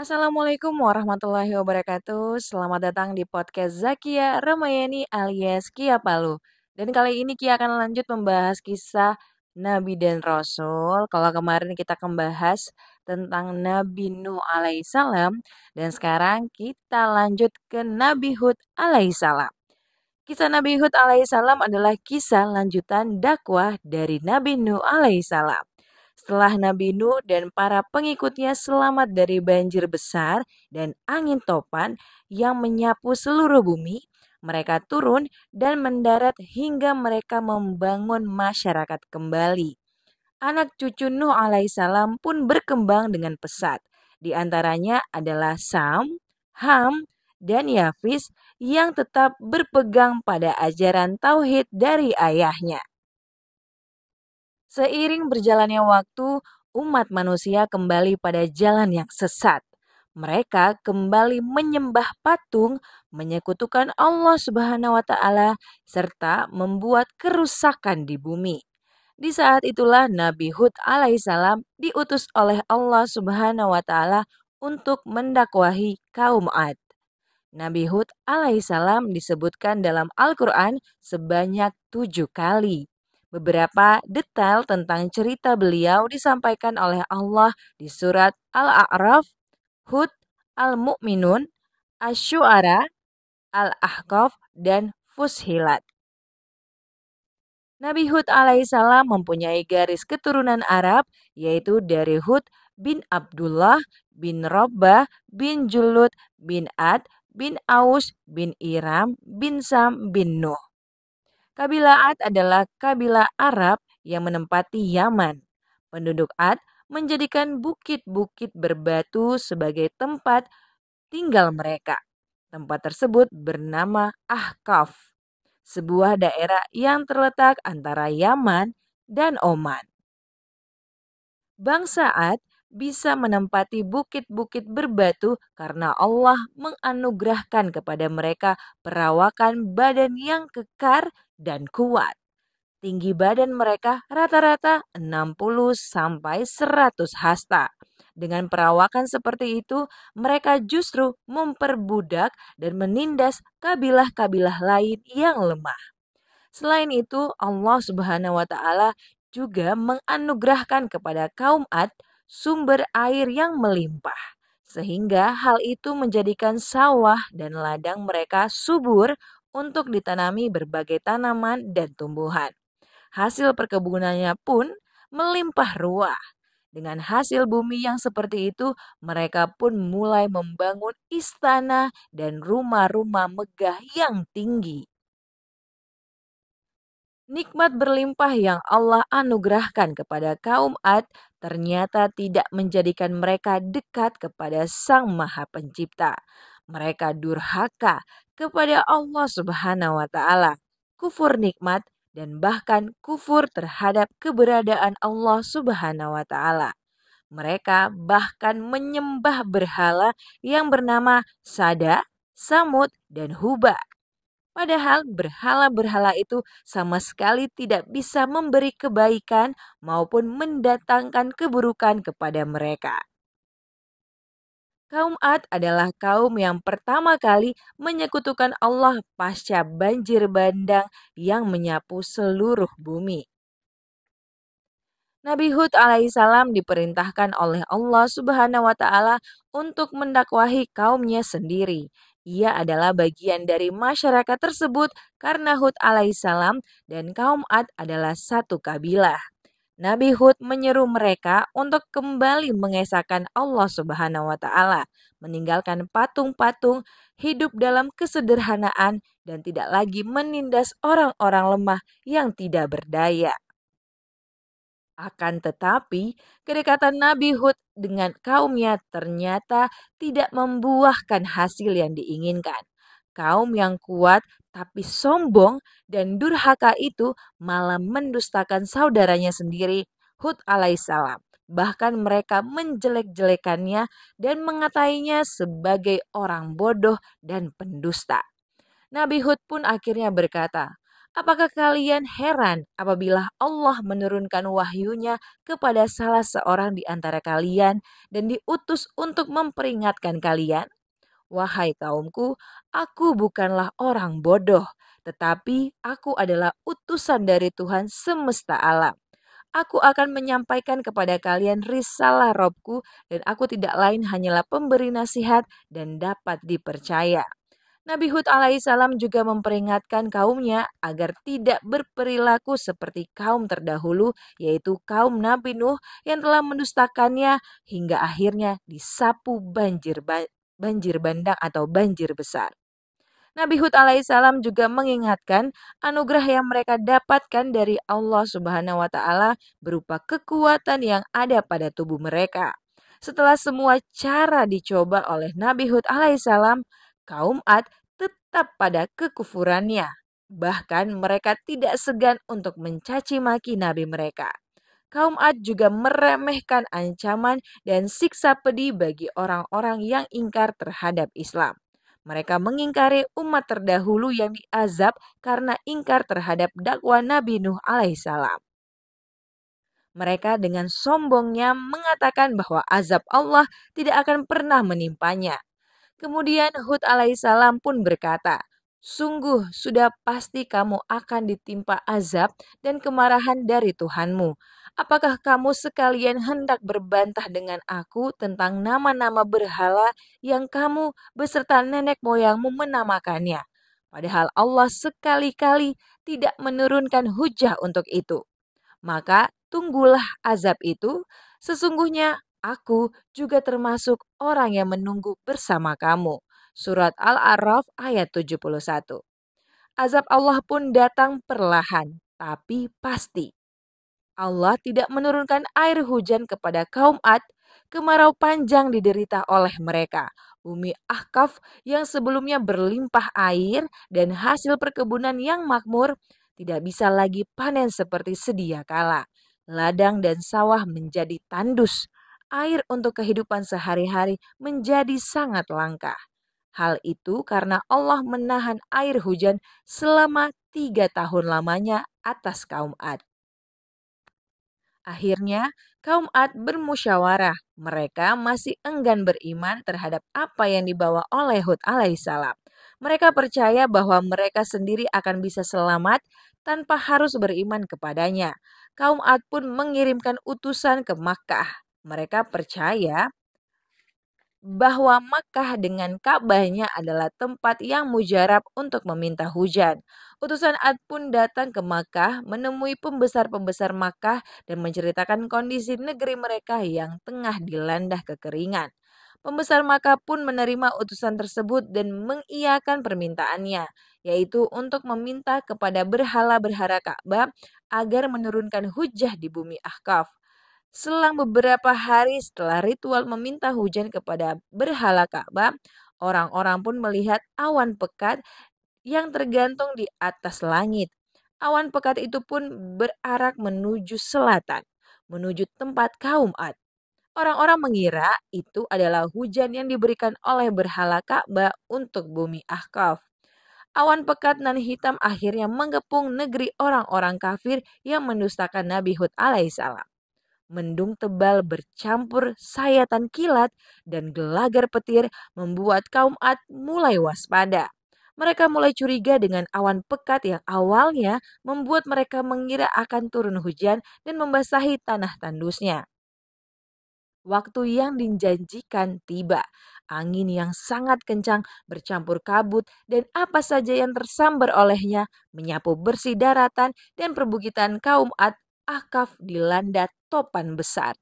Assalamualaikum warahmatullahi wabarakatuh. Selamat datang di podcast Zakia Ramayani alias Kia Palu. Dan kali ini Kia akan lanjut membahas kisah Nabi dan Rasul. Kalau kemarin kita membahas tentang Nabi Nuh alaihissalam dan sekarang kita lanjut ke Nabi Hud alaihissalam. Kisah Nabi Hud alaihissalam adalah kisah lanjutan dakwah dari Nabi Nuh alaihissalam. Setelah Nabi Nuh dan para pengikutnya selamat dari banjir besar dan angin topan yang menyapu seluruh bumi, mereka turun dan mendarat hingga mereka membangun masyarakat kembali. Anak cucu Nuh alaihissalam pun berkembang dengan pesat. Di antaranya adalah Sam, Ham, dan Yafis yang tetap berpegang pada ajaran tauhid dari ayahnya. Seiring berjalannya waktu, umat manusia kembali pada jalan yang sesat. Mereka kembali menyembah patung, menyekutukan Allah Subhanahu wa taala serta membuat kerusakan di bumi. Di saat itulah Nabi Hud alaihissalam diutus oleh Allah Subhanahu wa taala untuk mendakwahi kaum Ad. Nabi Hud alaihissalam disebutkan dalam Al-Quran sebanyak tujuh kali. Beberapa detail tentang cerita beliau disampaikan oleh Allah di surat Al-A'raf, Hud, Al-Mu'minun, Asy-Syu'ara, Al-Ahqaf, dan Fushilat. Nabi Hud alaihissalam mempunyai garis keturunan Arab, yaitu dari Hud bin Abdullah bin Robbah bin Julut bin Ad bin Aus bin Iram bin Sam bin Nuh. Kabilah Ad adalah kabilah Arab yang menempati Yaman. Penduduk Ad menjadikan bukit-bukit berbatu sebagai tempat tinggal mereka. Tempat tersebut bernama Ahqaf, sebuah daerah yang terletak antara Yaman dan Oman. Bangsa Ad bisa menempati bukit-bukit berbatu karena Allah menganugerahkan kepada mereka perawakan badan yang kekar dan kuat. Tinggi badan mereka rata-rata 60 sampai 100 hasta. Dengan perawakan seperti itu, mereka justru memperbudak dan menindas kabilah-kabilah lain yang lemah. Selain itu, Allah Subhanahu wa taala juga menganugerahkan kepada kaum Ad sumber air yang melimpah, sehingga hal itu menjadikan sawah dan ladang mereka subur untuk ditanami berbagai tanaman dan tumbuhan. Hasil perkebunannya pun melimpah ruah. Dengan hasil bumi yang seperti itu, mereka pun mulai membangun istana dan rumah-rumah megah yang tinggi. Nikmat berlimpah yang Allah anugerahkan kepada kaum Ad ternyata tidak menjadikan mereka dekat kepada Sang Maha Pencipta. Mereka durhaka kepada Allah Subhanahu wa taala, kufur nikmat dan bahkan kufur terhadap keberadaan Allah Subhanahu wa taala. Mereka bahkan menyembah berhala yang bernama Sada, Samud, dan Huba Padahal berhala-berhala itu sama sekali tidak bisa memberi kebaikan maupun mendatangkan keburukan kepada mereka. Kaum Ad adalah kaum yang pertama kali menyekutukan Allah pasca banjir bandang yang menyapu seluruh bumi. Nabi Hud alaihissalam diperintahkan oleh Allah Subhanahu wa taala untuk mendakwahi kaumnya sendiri ia adalah bagian dari masyarakat tersebut karena Hud alaihissalam dan kaum Ad adalah satu kabilah. Nabi Hud menyeru mereka untuk kembali mengesahkan Allah Subhanahu wa taala, meninggalkan patung-patung, hidup dalam kesederhanaan dan tidak lagi menindas orang-orang lemah yang tidak berdaya. Akan tetapi, kedekatan Nabi Hud dengan kaumnya ternyata tidak membuahkan hasil yang diinginkan. Kaum yang kuat tapi sombong dan durhaka itu malah mendustakan saudaranya sendiri, Hud alaihissalam. Bahkan mereka menjelek-jelekannya dan mengatainya sebagai orang bodoh dan pendusta. Nabi Hud pun akhirnya berkata, Apakah kalian heran apabila Allah menurunkan wahyunya kepada salah seorang di antara kalian dan diutus untuk memperingatkan kalian? Wahai kaumku, aku bukanlah orang bodoh, tetapi aku adalah utusan dari Tuhan semesta alam. Aku akan menyampaikan kepada kalian risalah Robku dan aku tidak lain hanyalah pemberi nasihat dan dapat dipercaya. Nabi Hud alaihissalam juga memperingatkan kaumnya agar tidak berperilaku seperti kaum terdahulu, yaitu kaum Nabi Nuh yang telah mendustakannya hingga akhirnya disapu banjir banjir bandang atau banjir besar. Nabi Hud alaihissalam juga mengingatkan anugerah yang mereka dapatkan dari Allah Subhanahu wa taala berupa kekuatan yang ada pada tubuh mereka. Setelah semua cara dicoba oleh Nabi Hud alaihissalam, kaum Ad tetap pada kekufurannya. Bahkan mereka tidak segan untuk mencaci maki nabi mereka. Kaum Ad juga meremehkan ancaman dan siksa pedih bagi orang-orang yang ingkar terhadap Islam. Mereka mengingkari umat terdahulu yang diazab karena ingkar terhadap dakwah Nabi Nuh alaihissalam. Mereka dengan sombongnya mengatakan bahwa azab Allah tidak akan pernah menimpanya. Kemudian Hud alaihissalam pun berkata, Sungguh sudah pasti kamu akan ditimpa azab dan kemarahan dari Tuhanmu. Apakah kamu sekalian hendak berbantah dengan aku tentang nama-nama berhala yang kamu beserta nenek moyangmu menamakannya? Padahal Allah sekali-kali tidak menurunkan hujah untuk itu. Maka tunggulah azab itu, sesungguhnya Aku juga termasuk orang yang menunggu bersama kamu. Surat Al-A'raf ayat 71. Azab Allah pun datang perlahan, tapi pasti. Allah tidak menurunkan air hujan kepada kaum Ad, kemarau panjang diderita oleh mereka. Bumi Ahkaf yang sebelumnya berlimpah air dan hasil perkebunan yang makmur tidak bisa lagi panen seperti sedia kala. Ladang dan sawah menjadi tandus air untuk kehidupan sehari-hari menjadi sangat langka. Hal itu karena Allah menahan air hujan selama tiga tahun lamanya atas kaum Ad. Akhirnya, kaum Ad bermusyawarah. Mereka masih enggan beriman terhadap apa yang dibawa oleh Hud alaihissalam. Mereka percaya bahwa mereka sendiri akan bisa selamat tanpa harus beriman kepadanya. Kaum Ad pun mengirimkan utusan ke Makkah mereka percaya bahwa Makkah dengan Ka'bahnya adalah tempat yang mujarab untuk meminta hujan. Utusan Ad pun datang ke Makkah menemui pembesar-pembesar Makkah dan menceritakan kondisi negeri mereka yang tengah dilanda kekeringan. Pembesar Makkah pun menerima utusan tersebut dan mengiyakan permintaannya, yaitu untuk meminta kepada berhala-berhala Ka'bah agar menurunkan hujah di bumi Ahqaf. Selang beberapa hari setelah ritual meminta hujan kepada berhala Ka'bah, orang-orang pun melihat awan pekat yang tergantung di atas langit. Awan pekat itu pun berarak menuju selatan, menuju tempat kaum Ad. Orang-orang mengira itu adalah hujan yang diberikan oleh berhala Ka'bah untuk bumi Ahqaf. Awan pekat nan hitam akhirnya mengepung negeri orang-orang kafir yang mendustakan Nabi Hud alaihissalam. Mendung tebal bercampur sayatan kilat dan gelagar petir membuat kaum Ad mulai waspada. Mereka mulai curiga dengan awan pekat yang awalnya membuat mereka mengira akan turun hujan dan membasahi tanah tandusnya. Waktu yang dijanjikan tiba. Angin yang sangat kencang bercampur kabut dan apa saja yang tersambar olehnya menyapu bersih daratan dan perbukitan kaum Ad Ahkaf dilanda topan besar.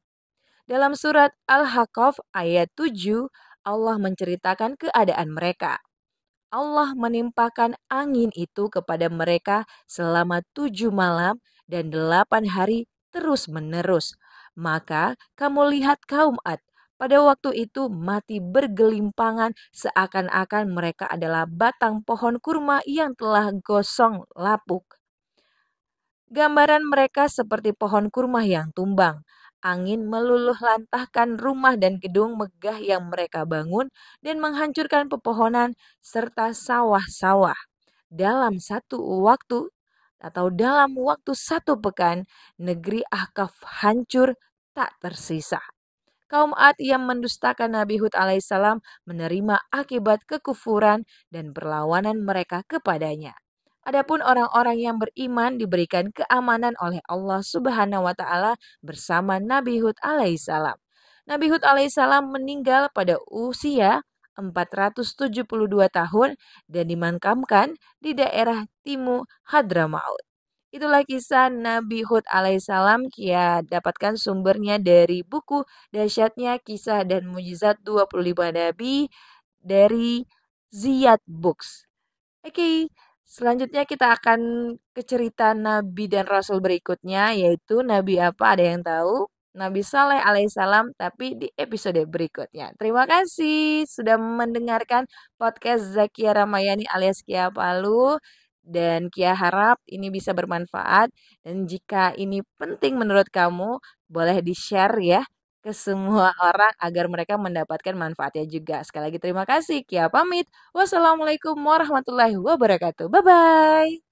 Dalam surat Al-Hakaf ayat 7, Allah menceritakan keadaan mereka. Allah menimpakan angin itu kepada mereka selama tujuh malam dan delapan hari terus menerus. Maka kamu lihat kaum Ad pada waktu itu mati bergelimpangan seakan-akan mereka adalah batang pohon kurma yang telah gosong lapuk. Gambaran mereka seperti pohon kurma yang tumbang. Angin meluluh lantahkan rumah dan gedung megah yang mereka bangun dan menghancurkan pepohonan serta sawah-sawah. Dalam satu waktu, atau dalam waktu satu pekan, negeri Ahkaf hancur tak tersisa. Kaum Ad yang mendustakan Nabi Hud alaihissalam menerima akibat kekufuran dan perlawanan mereka kepadanya. Adapun orang-orang yang beriman diberikan keamanan oleh Allah Subhanahu wa taala bersama Nabi Hud alaihissalam. Nabi Hud alaihissalam meninggal pada usia 472 tahun dan dimakamkan di daerah Timu Hadramaut. Itulah kisah Nabi Hud alaihissalam Kia dapatkan sumbernya dari buku Dasyatnya Kisah dan Mujizat 25 Nabi dari Ziyad Books. Oke, okay, selanjutnya kita akan ke cerita Nabi dan Rasul berikutnya yaitu Nabi apa ada yang tahu? Nabi Saleh alaihissalam tapi di episode berikutnya. Terima kasih sudah mendengarkan podcast Zakia Ramayani alias Kia Palu dan Kia harap ini bisa bermanfaat dan jika ini penting menurut kamu boleh di-share ya ke semua orang agar mereka mendapatkan manfaatnya juga. Sekali lagi terima kasih. Kia pamit. Wassalamualaikum warahmatullahi wabarakatuh. Bye bye.